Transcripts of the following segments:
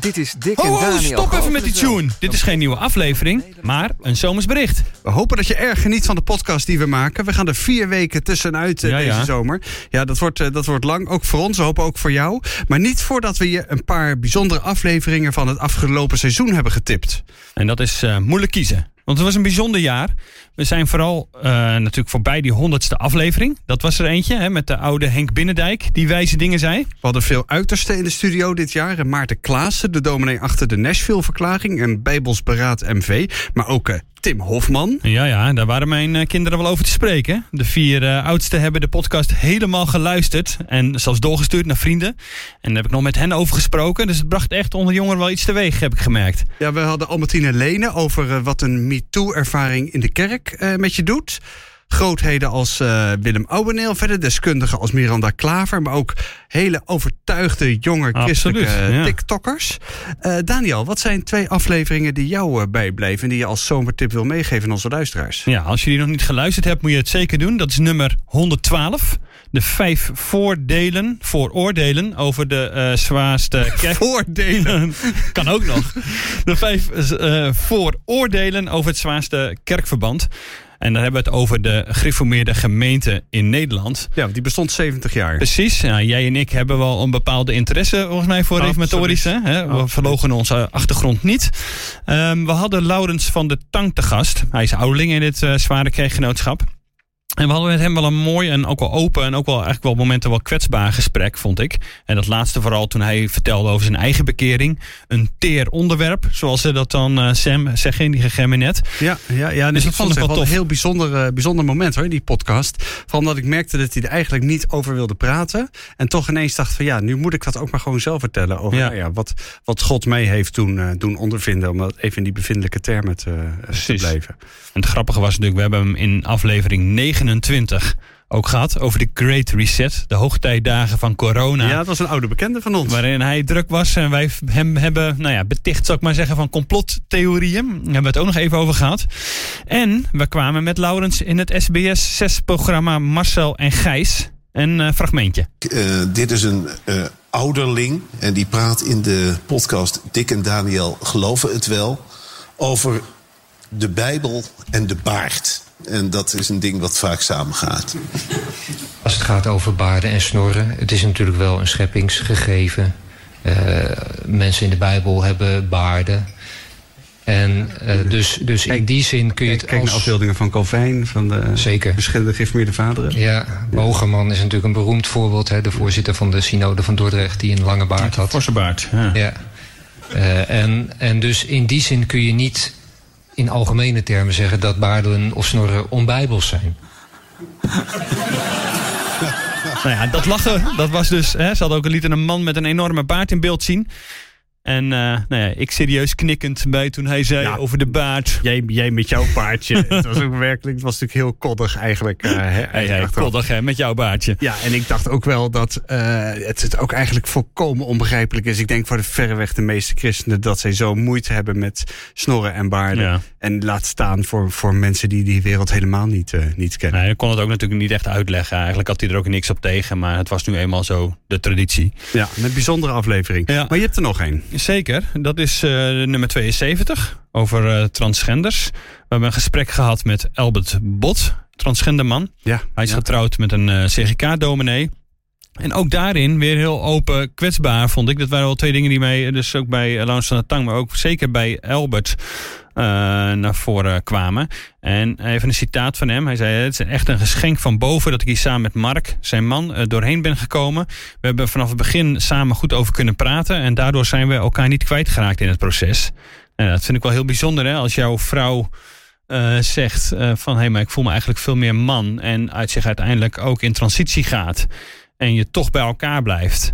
Dit is Dick Ho, en Daniel. stop even met die tune. Dit is geen nieuwe aflevering, maar een zomersbericht. We hopen dat je erg geniet van de podcast die we maken. We gaan er vier weken tussenuit eh, ja. deze zomer. Ja, dat wordt, eh, dat wordt lang. Ook voor ons. We hopen ook voor jou. Maar niet voordat we je een paar bijzondere afleveringen van het afgelopen seizoen hebben getipt. En dat is eh, moeilijk kiezen. Want het was een bijzonder jaar. We zijn vooral eh, natuurlijk voorbij die honderdste aflevering. Dat was er eentje hè, met de oude Henk Binnendijk die wijze dingen zei. We hadden veel uitersten in de studio dit jaar. En Maarten Klaassen, de dominee achter de Nashville-verklaring. En Bijbels Beraad MV. Maar ook eh, Tim Hofman. Ja, ja, daar waren mijn eh, kinderen wel over te spreken. De vier eh, oudsten hebben de podcast helemaal geluisterd. En zelfs doorgestuurd naar vrienden. En daar heb ik nog met hen over gesproken. Dus het bracht echt onder jongeren wel iets teweeg, heb ik gemerkt. Ja, we hadden Albertine Lene over eh, wat een MeToo-ervaring in de kerk met je doet. Grootheden als eh, Willem Ouweneel, verder deskundigen als Miranda Klaver, maar ook hele overtuigde jonge christelijke Absoluut, ja. TikTokkers. Eh, Daniel, wat zijn twee afleveringen die jou eh, bijbleven en die je als zomertip wil meegeven aan onze luisteraars? Ja, als je die nog niet geluisterd hebt, moet je het zeker doen. Dat is nummer 112. De vijf voordelen, vooroordelen over de zwaarste kerk. Voordelen. kan ook nog. De vijf vooroordelen over het zwaarste kerkverband. En dan hebben we het over de gereformeerde gemeente in Nederland. Ja, die bestond 70 jaar. Precies. Jij en ik hebben wel een bepaalde interesse volgens mij voor reformatorische. Hè? We verlogen onze achtergrond niet. Ehm, we hadden Laurens van de Tang te gast. Hij is ouderling in dit eh, zware kerkgenootschap. En we hadden met hem wel een mooi en ook wel open en ook wel eigenlijk wel momenten wel kwetsbaar gesprek, vond ik. En dat laatste vooral toen hij vertelde over zijn eigen bekering. Een teer onderwerp, zoals ze dat dan eh, Sam zeggen in die gegerminet. Ja, ja, ja dus Dus ik dat vond het wel een heel bijzonder, eh, bijzonder moment hoor, die podcast. Vooral omdat ik merkte dat hij er eigenlijk niet over wilde praten. En toch ineens dacht van ja, nu moet ik dat ook maar gewoon zelf vertellen. Over Ja. nou ja, wat, wat God mij heeft toen eh, doen ondervinden. Om dat even in die bevindelijke termen te, te blijven. En het grappige was natuurlijk, we hebben hem in aflevering 29 ook gehad over de Great Reset. De hoogtijdagen van corona. Ja, dat was een oude bekende van ons. Waarin hij druk was en wij hem hebben nou ja, beticht, zou ik maar zeggen, van complottheorieën. Daar hebben we het ook nog even over gehad. En we kwamen met Laurens in het SBS 6-programma Marcel en Gijs. Een eh, fragmentje. Eh, dit is een eh, ouderling en die praat in de podcast Dick en Daniel geloven het wel over de Bijbel en de baard. En dat is een ding wat vaak samengaat. Als het gaat over baarden en snorren, het is natuurlijk wel een scheppingsgegeven. Eh, mensen in de Bijbel hebben baarden. En eh, dus, dus in die zin kun je Kijk, het kijk naar als... afbeeldingen van Calvijn, van de Zeker. verschillende gereformeerde vaderen. Ja, Bogerman is natuurlijk een beroemd voorbeeld. Hè, de voorzitter van de synode van Dordrecht die een lange baard had. Forse baard. Ja. Ja. Eh, en, en dus in die zin kun je niet in algemene termen zeggen dat baarden of snorren onbijbels zijn. Nou ja, dat lachen, dat was dus... Hè, ze hadden ook lieten een man met een enorme baard in beeld zien. En eh, nou ja, ik serieus knikkend bij toen hij zei Ja. over de baard. Jij, jij met jouw paardje. het was ook werkelijk, het was natuurlijk heel koddig eigenlijk. eh, Hey, hey, achteraf. koddig hè, met jouw baardje. Ja, en ik dacht ook wel dat eh, het, het ook eigenlijk volkomen onbegrijpelijk is. Ik denk voor de verreweg de meeste christenen dat zij zo moeite hebben met snorren en baarden. Ja. En laat staan voor, voor mensen die die wereld helemaal niet, eh, niet kennen. Nee, hij kon het ook natuurlijk niet echt uitleggen. Eigenlijk had hij er ook niks op tegen, maar het was nu eenmaal zo de traditie. Ja, een bijzondere aflevering. Ja. Maar je hebt er nog één. Zeker, dat is eh, nummer 72 over eh, transgenders. We hebben een gesprek gehad met Albert Bot, transgenderman. Ja, Hij is ja. getrouwd met een CGK-dominee. En ook daarin weer heel open, kwetsbaar vond ik. Dat waren wel twee dingen die mij, dus ook bij uh, Laurens van Tang, maar ook zeker bij Albert eh, naar voren kwamen. En even een citaat van hem. Hij zei: Het is echt een geschenk van boven dat ik hier samen met Mark, zijn man, eh, doorheen ben gekomen. We hebben vanaf het begin samen goed over kunnen praten. En daardoor zijn we elkaar niet kwijtgeraakt in het proces. Nou, dat vind ik wel heel bijzonder, hè? Als jouw vrouw eh, zegt eh, van hé, hey, maar ik voel me eigenlijk veel meer man. En uit zich uiteindelijk ook in transitie gaat. En je toch bij elkaar blijft.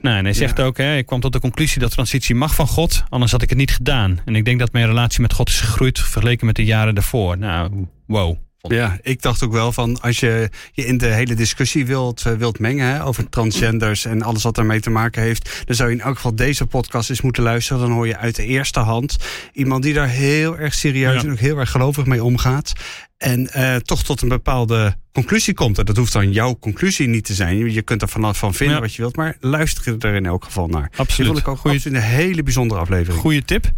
Nou, en hij zegt ook, hè, ik kwam tot de conclusie dat transitie mag van God, anders had ik het niet gedaan. En ik denk dat mijn relatie met God is gegroeid vergeleken met de jaren daarvoor. Nou, wow. Ja, ik dacht ook wel van als je je in de hele discussie wilt, uh, wilt mengen hè, over transgenders en alles wat daarmee te maken heeft, dan zou je in elk geval deze podcast eens moeten luisteren. Dan hoor je uit de eerste hand iemand die daar heel erg serieus ja. en ook heel erg gelovig mee omgaat. En uh, toch tot een bepaalde conclusie komt. En dat hoeft dan jouw conclusie niet te zijn. Je kunt er vanaf van vinden ja. wat je wilt, maar luister er in elk geval naar. Absoluut. Die vond ik ook Goeie, een hele bijzondere aflevering. Goeie tip.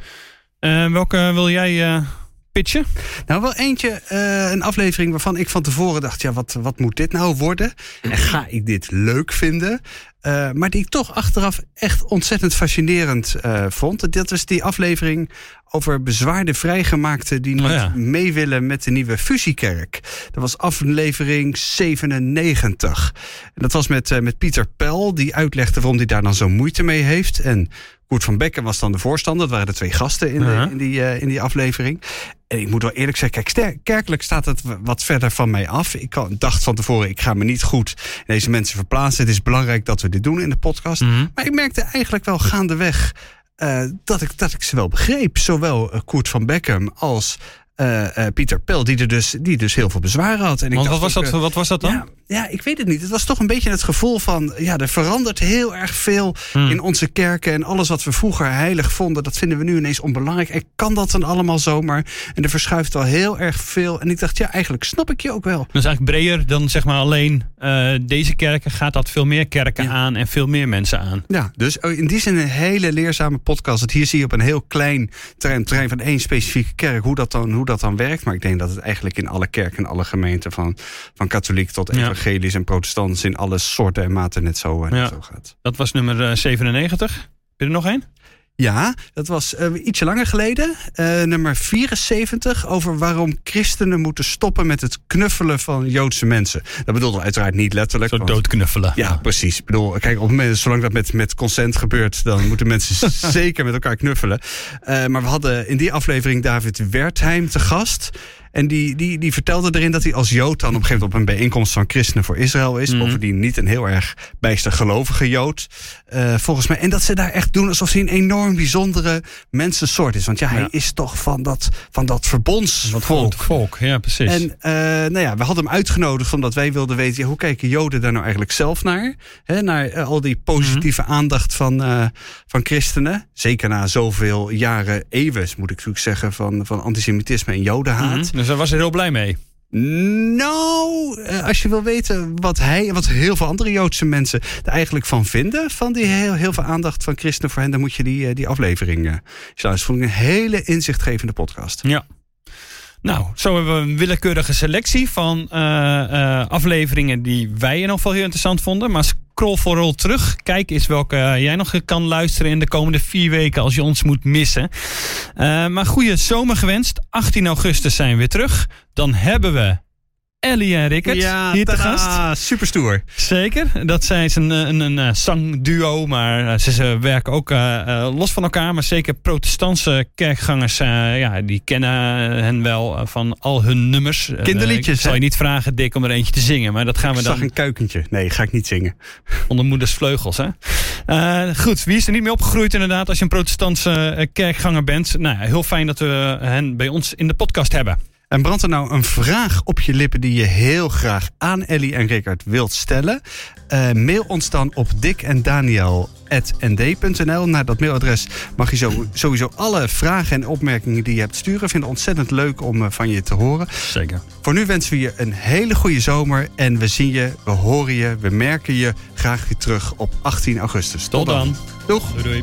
Uh, welke wil jij uh, pitchen? Nou, wel eentje, uh, een aflevering waarvan ik van tevoren dacht: ja, wat, wat moet dit nou worden? En ga ik dit leuk vinden? Uh, maar die ik toch achteraf echt ontzettend fascinerend uh, vond. Dat was die aflevering over bezwaarde vrijgemaakten die niet oh ja. mee willen met de nieuwe fusiekerk. Dat was aflevering 97. En dat was met, uh, met Pieter Pel, die uitlegde waarom hij daar dan zo moeite mee heeft. En Koert van Bekken was dan de voorstander. Dat waren de twee gasten in, de, in, die, uh, in die aflevering. En ik moet wel eerlijk zeggen, kijk, kerkelijk staat het wat verder van mij af. Ik dacht van tevoren, ik ga me niet goed deze mensen verplaatsen. Het is belangrijk dat we dit doen in de podcast. Mhm. Maar ik merkte eigenlijk wel gaandeweg dat, ik, dat ik ze wel begreep. Zowel uh, Koert van Beckham als uh, uh, Pieter Pel, die er dus, die dus heel veel bezwaren had. En ik Want dacht wat, was ook, dat, wat was dat dan? Ja, ja, ik weet het niet. Het was toch een beetje het gevoel van... ja, er verandert heel erg veel hmm. in onze kerken... en alles wat we vroeger heilig vonden... dat vinden we nu ineens onbelangrijk. En kan dat dan allemaal zomaar? En er verschuift wel heel erg veel. En ik dacht, ja, eigenlijk snap ik je ook wel. Dat is eigenlijk breder dan zeg maar alleen... Uh, deze kerken gaat dat veel meer kerken ja. aan... en veel meer mensen aan. Ja, dus in die zin een hele leerzame podcast. Dat hier zie je op een heel klein terrein, terrein van één specifieke kerk... hoe dat, dan, hoe dat dan werkt. Maar ik denk dat het eigenlijk in alle kerken... en alle gemeenten van, van katholiek tot evangelisch... En protestants in alle soorten en maten net zo, ja. zo gaat. Dat was nummer uh, 97. Heb je er nog één? Ja, dat was uh, ietsje langer geleden. Uh, nummer 74 over waarom christenen moeten stoppen met het knuffelen van Joodse mensen. Dat bedoelde uiteraard niet letterlijk. Zo doodknuffelen. Ja, ja, precies. Ik bedoel, kijk, op moment, zolang dat met, met consent gebeurt, dan moeten mensen zeker met elkaar knuffelen. Uh, maar we hadden in die aflevering David Wertheim te gast. En die, die, die vertelde erin dat hij als Jood dan op een gegeven moment op een bijeenkomst van christenen voor Israël is. Mhm. Mm. Bovendien niet een heel erg bijster gelovige Jood. Uh, volgens mij. En dat ze daar echt doen alsof hij een enorm bijzondere mensensoort is. Want ja, hij is toch van dat, van dat verbondsvolk. Volk, ja, precies. En uh, nou ja, we hadden hem uitgenodigd omdat wij wilden weten... Ja, hoe kijken Joden daar nou eigenlijk zelf naar? Hè, naar uh, al die positieve Mhm. aandacht van, van christenen. Zeker na zoveel jaren, eeuwen moet ik natuurlijk zeggen... van, van antisemitisme en jodenhaat. Mhm. Dus daar was hij heel blij mee. Nou, uh, als je wil weten wat hij en wat heel veel andere Joodse mensen er eigenlijk van vinden, van die heel, heel veel aandacht van christenen voor hen, dan moet je die, uh, die aflevering. Dat vond ik een hele inzichtgevende podcast. Ja. Nou, zo hebben we een willekeurige selectie van uh, afleveringen die wij in ieder geval heel interessant vonden. Maar scroll vooral terug. Kijk eens welke jij nog kan luisteren in de komende vier weken als je ons moet missen. Uh, maar goede zomer gewenst. 18 augustus zijn we weer terug. Dan hebben we Ellie en Rickert ja, hier te gast. Zeker. Zeker. Dat zijn een, een, een, een zangduo, maar ze, ze werken ook uh, uh, los van elkaar. Maar zeker protestantse kerkgangers, uh, ja, die kennen hen wel van al hun nummers. Kinderliedjes. ik zal je niet vragen, Dick, om er eentje te zingen, maar dat gaan we ik dan... zag een kuikentje. Nee, ga ik niet zingen. Onder moeders vleugels, hè? Goed, wie is er niet mee opgegroeid inderdaad als je een protestantse kerkganger bent? Nou, heel fijn dat we hen bij ons in de podcast hebben. En brandt er nou een vraag op je lippen die je heel graag aan Ellie en Rickard wilt stellen? Uh, mail ons dan op dikendaniel.nd.nl. Naar dat mailadres mag je sowieso alle vragen en opmerkingen die je hebt sturen. Vinden ontzettend leuk om uh, van je te horen. Zeker. Voor nu wensen we je een hele goede zomer. En we zien je, we horen je, we merken je graag weer terug op 18 augustus. Tot, Tot dan. dan. Doeg. Doei doei.